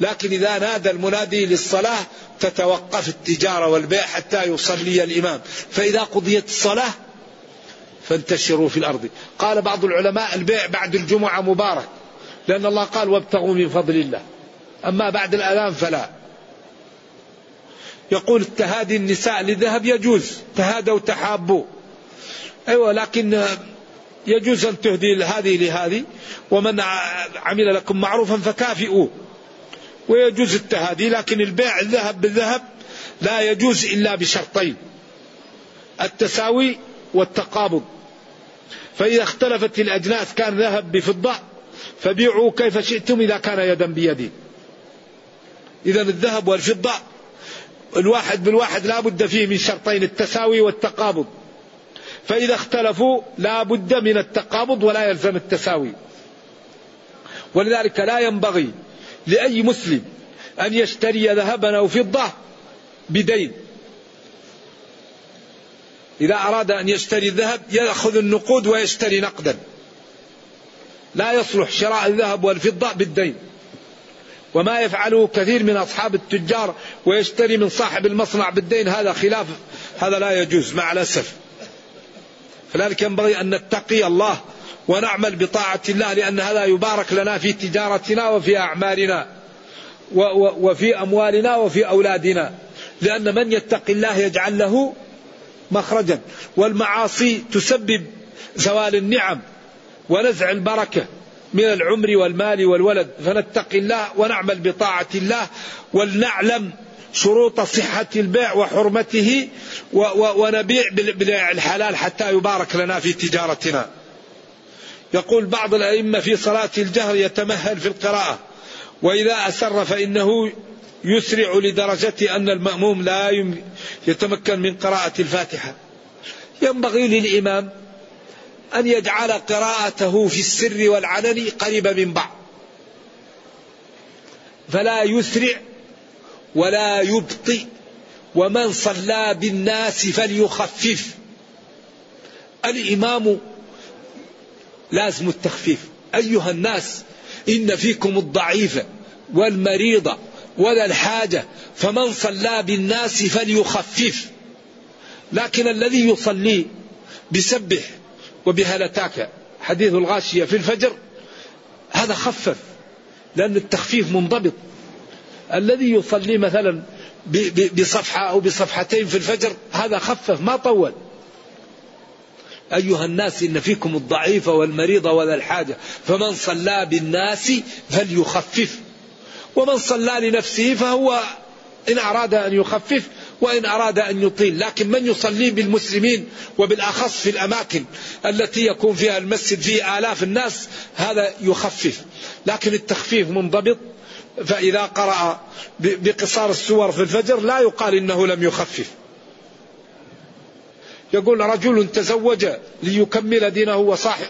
لكن إذا نادى المنادي للصلاة تتوقف التجارة والبيع حتى يصلي الإمام. فإذا قضيت الصلاة فانتشروا في الأرض. قال بعض العلماء البيع بعد الجمعة مبارك لأن الله قال وابتغوا من فضل الله. أما بعد الأذان فلا. يقول التهادي النساء لذهب يجوز تهادوا تحابوا. أيوة لكن يجوز أن تهدي هذه لهذه ومن عمل لكم معروفا فكافئوه. ويجوز التهادي لكن البيع الذهب بالذهب لا يجوز إلا بشرطين التساوي والتقابض. فإذا اختلفت الأجناس كان ذهب بفضة فبيعوا كيف شئتم إذا كان يدا بيد إذا الذهب والفضة الواحد بالواحد لا بد فيه من شرطين التساوي والتقابض. فإذا اختلفوا لا بد من التقابض ولا يلزم التساوي. ولذلك لا ينبغي لأي مسلم أن يشتري ذهبا أو فضة بدين. إذا أراد أن يشتري الذهب يأخذ النقود ويشتري نقدا. لا يصلح شراء الذهب والفضة بالدين. وما يفعله كثير من أصحاب التجار ويشتري من صاحب المصنع بالدين. هذا خلاف هذا لا يجوز مع الأسف. فلذلك ينبغي أن نتقي الله ونعمل بطاعة الله لأن هذا يبارك لنا في تجارتنا وفي أعمالنا وفي أموالنا وفي أولادنا. لأن من يتقي الله يجعل له مخرجا. والمعاصي تسبب زوال النعم ونزع البركة. من العمر والمال والولد. فنتقي الله ونعمل بطاعة الله ولنعلم شروط صحة البيع وحرمته ونبيع بالبيع الحلال حتى يبارك لنا في تجارتنا. يقول بعض الأئمة في صلاة الجهر يتمهل في القراءة. وإذا أسر فإنه يسرع لدرجة أن المأموم لا يتمكن من قراءة الفاتحة. ينبغي للإمام أن يجعل قراءته في السر والعلن قريبة من بعض. فلا يسرع ولا يبطئ ومن صلى بالناس فليخفف. الإمام لازم التخفيف. أيها الناس إن فيكم الضعيف والمريض ولا الحاجة فمن صلى بالناس فليخفف. لكن الذي يصلي بسبح وبهلتاك حديث الغاشية في الفجر. هذا خفف لأن التخفيف منضبط. الذي يصلي مثلا بصفحة أو بصفحتين في الفجر هذا خفف ما طول. أيها الناس إن فيكم الضعيف والمريض وذا الحاجة. فمن صلى بالناس فليخفف. ومن صلى لنفسه فهو إن أراد أن يخفف وإن أراد أن يطيل لكن من يصلي بالمسلمين وبالأخص في الأماكن التي يكون فيها المسجد فيه آلاف الناس هذا يخفف. لكن التخفيف منضبط فإذا قرأ بقصار السور في الفجر لا يقال إنه لم يخفف. يقول رجل تزوج ليكمل دينه وصاحب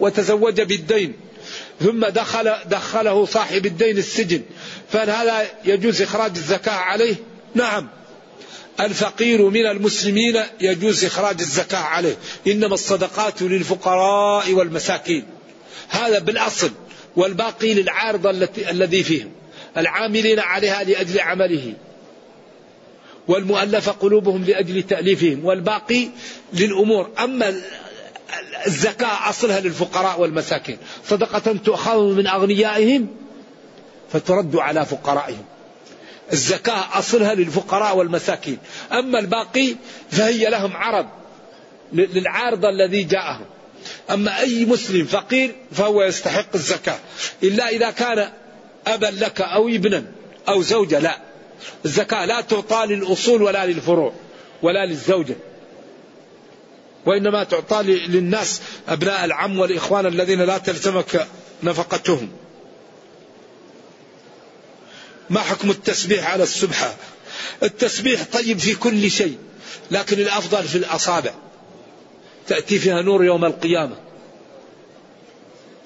وتزوج بالدين ثم دخل دخله صاحب الدين السجن. فهل هذا يجوز إخراج الزكاة عليه؟ نعم. الفقير من المسلمين يجوز إخراج الزكاة عليه. إنما الصدقات للفقراء والمساكين. هذا بالأصل والباقي للعارض التي الذي فيهم. العاملين عليها لأجل عمله. والمؤلف قلوبهم لأجل تأليفهم. والباقي للأمور. أما الزكاة أصلها للفقراء والمساكين. صدقة تؤخذ من أغنيائهم فترد على فقرائهم. الزكاة أصلها للفقراء والمساكين. أما الباقي فهي لهم عرض للعارض الذي جاءهم. أما أي مسلم فقير فهو يستحق الزكاة. إلا إذا كان أبا لك أو ابنا أو زوجة لا. الزكاة لا تعطى للأصول ولا للفروع ولا للزوجة. وإنما تعطى للناس أبناء العم والإخوان الذين لا تلزمك نفقتهم. ما حكم التسبيح على السبحة التسبيح طيب في كل شيء لكن الأفضل في الأصابع. تأتي فيها نور يوم القيامة.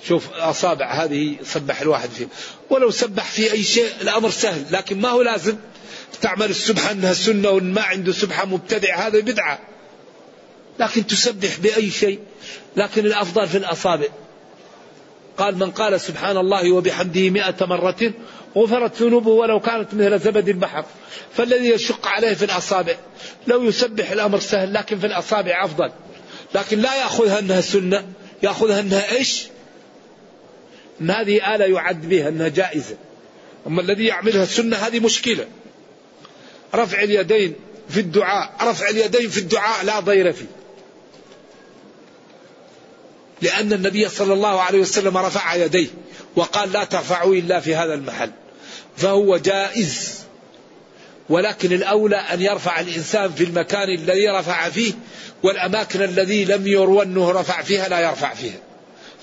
شوف أصابع هذه سبح الواحد فيه ولو سبح في أي شيء الأمر سهل لكن ما هو لازم. تعمل السبحة أنها سنة وإن ما عنده سبحة مبتدع هذا بدعة. لكن تسبح بأي شيء لكن الأفضل في الأصابع. قال من قال سبحان الله وبحمده مئة مرة غفرت ذنوبه ولو كانت مثل زبد البحر فالذي يشق عليه في الأصابع. لو يسبح الأمر سهل لكن في الأصابع أفضل. لكن لا يأخذها أنها سنة يأخذها أنها إيش؟ أن هذه آلة يعد بها أنها جائزة. أما الذي يعملها السنة هذه مشكلة. رفع اليدين في الدعاء. رفع اليدين في الدعاء لا ضير فيه. لأن النبي صلى الله عليه وسلم رفع يديه وقال لا ترفعوا إلا في هذا المحل. فهو جائز. ولكن الأولى أن يرفع الإنسان في المكان الذي رفع فيه والأماكن الذي لم يروى أنه رفع فيها لا يرفع فيها.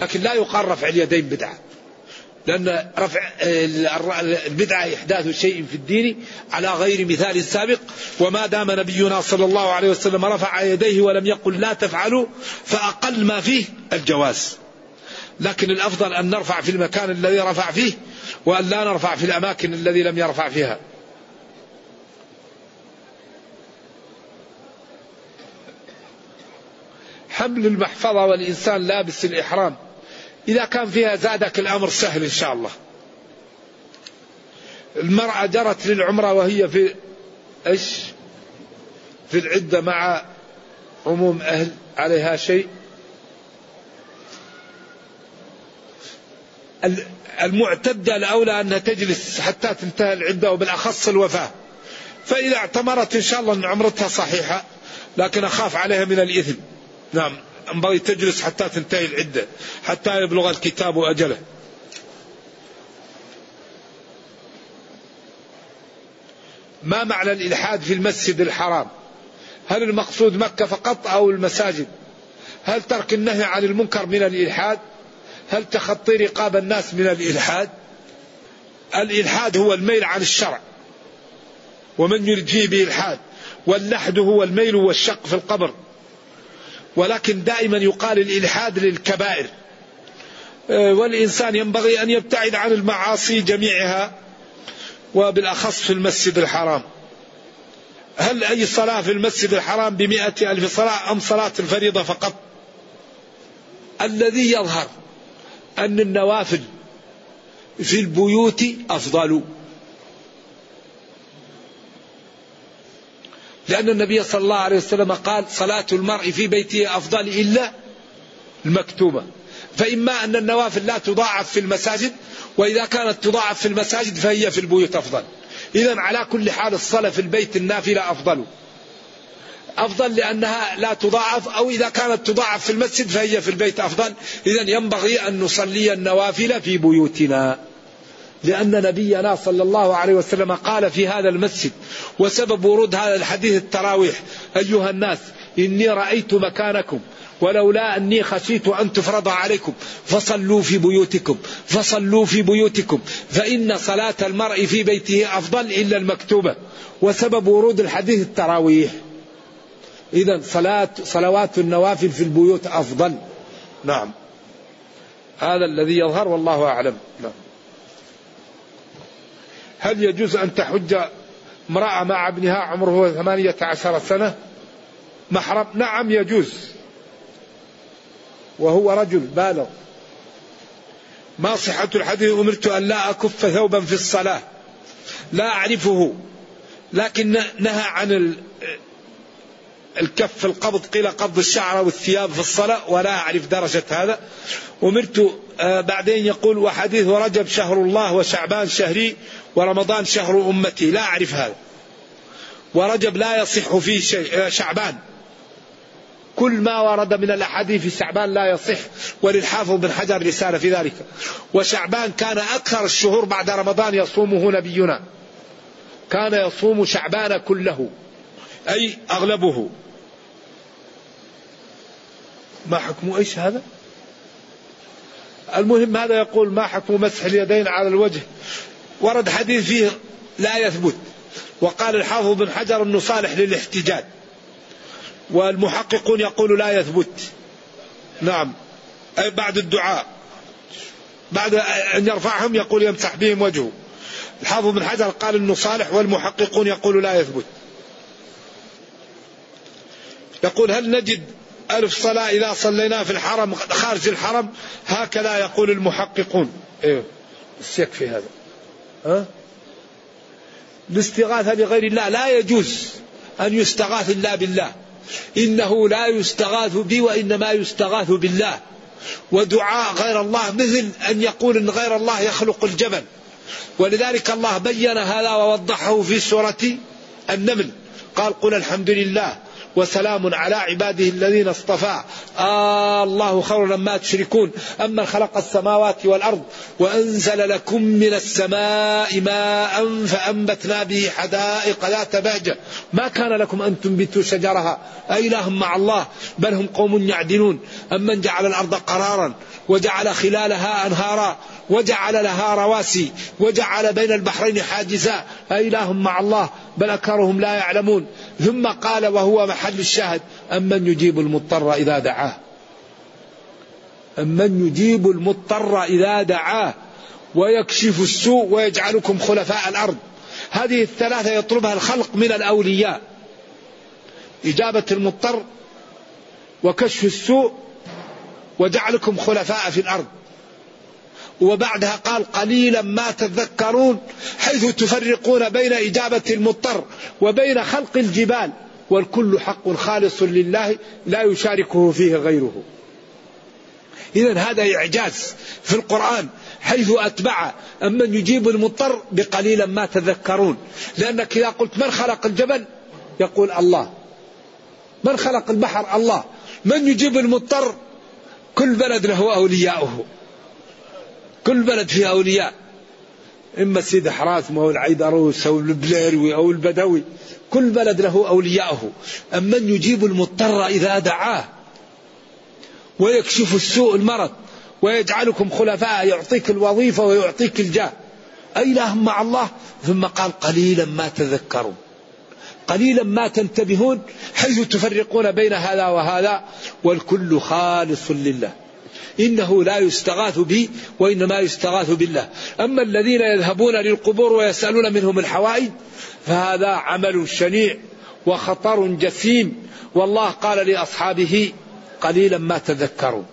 لكن لا يقال رفع اليدين بدعة. لأن رفع البدعة إحداث شيء في الدين على غير مثال سابق وما دام نبينا صلى الله عليه وسلم رفع يديه ولم يقل لا تفعلوا فأقل ما فيه الجواز. لكن الأفضل أن نرفع في المكان الذي رفع فيه وأن لا نرفع في الأماكن الذي لم يرفع فيها. حمل المحفظة والإنسان لابس الإحرام. إذا كان فيها زادك الأمر سهل إن شاء الله. المرأة جرت للعمرة وهي في إيش؟ في العدة مع عموم أهل عليها شيء. المعتدة الأولى أنها تجلس حتى تنتهي العدة وبالأخص الوفاة. فإذا اعتمرت إن شاء الله أن عمرتها صحيحة لكن أخاف عليها من الإثم. نعم. ينبغي تجلس حتى تنتهي العدة حتى يبلغ الكتاب أجله. ما معنى الإلحاد في المسجد الحرام؟ هل المقصود مكة فقط أو المساجد؟ هل ترك النهي عن المنكر من الإلحاد؟ هل تخطي رقاب الناس من الإلحاد؟ الإلحاد هو الميل عن الشرع ومن يرد فيه بإلحاد واللحد هو الميل والشق في القبر. ولكن دائما يقال الإلحاد للكبائر. آه، والإنسان ينبغي أن يبتعد عن المعاصي جميعها وبالأخص في المسجد الحرام. هل أي صلاة في المسجد الحرام بمئة ألف صلاة أم صلاة الفريضة فقط؟ الذي يظهر أن النوافل في البيوت أفضل. لأن النبي صلى الله عليه وسلم قال صلاة المرء في بيته أفضل إلا المكتوبة. فإما أن النوافل لا تضاعف في المساجد وإذا كانت تضاعف في المساجد فهي في البيوت أفضل. إذا على كل حال الصلاة في البيت النافلة أفضل. أفضل لأنها لا تضاعف أو إذا كانت تضاعف في المسجد فهي في البيت أفضل. إذا ينبغي أن نصلي النوافل في بيوتنا. لأن نبينا صلى الله عليه وسلم قال في هذا المسجد وسبب ورود هذا الحديث التراويح أيها الناس إني رأيت مكانكم ولولا أني خشيت أن تفرض عليكم فصلوا في بيوتكم فصلوا في بيوتكم فإن صلاة المرء في بيته أفضل إلا المكتوبة وسبب ورود الحديث التراويح. إذا صلاة صلوات النوافل في البيوت أفضل. نعم. هذا الذي يظهر والله أعلم. نعم. هل يجوز أن تحج امرأة مع ابنها عمره ثمانية عشر سنة؟ محرم؟ نعم يجوز. وهو رجل بالغ. ما صحة الحديث؟ أمرت أن لا أكف ثوبا في الصلاة. لا أعرفه. لكن نهى عن الكف القبض قيل قبض الشعر والثياب في الصلاة ولا أعرف درجة هذا. أمرت آه، بعدين يقول وحديث رجب شهر الله وشعبان شهري ورمضان شهر أمتي لا أعرف هذا. ورجب لا يصح فيه شيء آه، شعبان. كل ما ورد من الأحاديث في شعبان لا يصح وللحافظ بن حجر رسالة في ذلك. وشعبان كان أكثر الشهور بعد رمضان يصومه نبينا. كان يصوم شعبان كله أي أغلبه. ما حكم إيش هذا؟ المهم هذا يقول ما حكم مسح اليدين على الوجه؟ ورد حديث فيه لا يثبت. وقال الحافظ بن حجر إنه صالح للاحتجاج. والمحققون يقول لا يثبت. نعم. أي بعد الدعاء. بعد أن يرفعهم يقول يمسح بهم وجهه. الحافظ بن حجر قال إنه صالح والمحققون يقول لا يثبت. يقول هل نجد ألف صلاة إذا صلينا في الحرم خارج الحرم؟ هكذا يقول المحققون. إيه. يكفي هذا. الاستغاثة بغير الله لا يجوز أن يستغاث إلا بالله. إنه لا يستغاث بي وإنما يستغاث بالله. ودعاء غير الله مثل أن يقول إن غير الله يخلق الجبل. ولذلك الله بين هذا ووضحه في سورة النمل. قال قل الحمد لله. وسلام على عباده الذين اصطفى. آه الله خير ما تشركون. أما خلق السماوات والأرض وأنزل لكم من السماء ماء فأنبتنا به حدائق ذات بهجة. ما كان لكم أن تنبتوا شجرها. أإله مع الله. بل هم قوم يعدلون. أمن جعل الأرض قرارا وجعل خلالها أنهارا وجعل لها رواسي وجعل بين البحرين حاجزا. أإله مع الله. بل أكثرهم لا يعلمون. ثم قال وهو محل الشاهد أمن يجيب المضطر إذا دعاه؟ أمن يجيب المضطر إذا دعاه؟ ويكشف السوء ويجعلكم خلفاء الأرض. هذه الثلاثة يطلبها الخلق من الأولياء. إجابة المضطر وكشف السوء وجعلكم خلفاء في الأرض. وبعدها قال قليلا ما تذكرون حيث تفرقون بين إجابة المضطر وبين خلق الجبال والكل حق خالص لله لا يشاركه فيه غيره. إذا هذا إعجاز في القرآن حيث أتبع أمن يجيب المضطر بقليلا ما تذكرون. لأنك إذا قلت من خلق الجبل؟ يقول الله. من خلق البحر؟ الله. من يجيب المضطر؟ كل بلد له أولياؤه. كل بلد فيها أولياء. إما السيد حراسم أو العيدروس أو البليروي أو البدوي. كل بلد له أولياءه أمن يجيب المضطر إذا دعاه. ويكشف السوء المرض. ويجعلكم خلفاء. يعطيك الوظيفة ويعطيك الجاه. أإله مع الله. ثم قال قليلا ما تذكرون. قليلا ما تنتبهون. حيث تفرقون بين هذا وهذا. والكل خالص لله. إنه لا يستغاث به وإنما يستغاث بالله. أما الذين يذهبون للقبور ويسألون منهم الحوائج فهذا عمل شنيع وخطر جسيم. والله قال لأصحابه قليلا ما تذكرون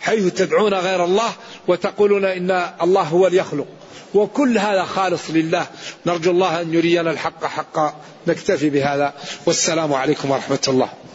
حيث تدعون غير الله وتقولون إن الله هو يخلق وكل هذا خالص لله. نرجو الله أن يرينا الحق حقا. نكتفي بهذا. والسلام عليكم ورحمة الله.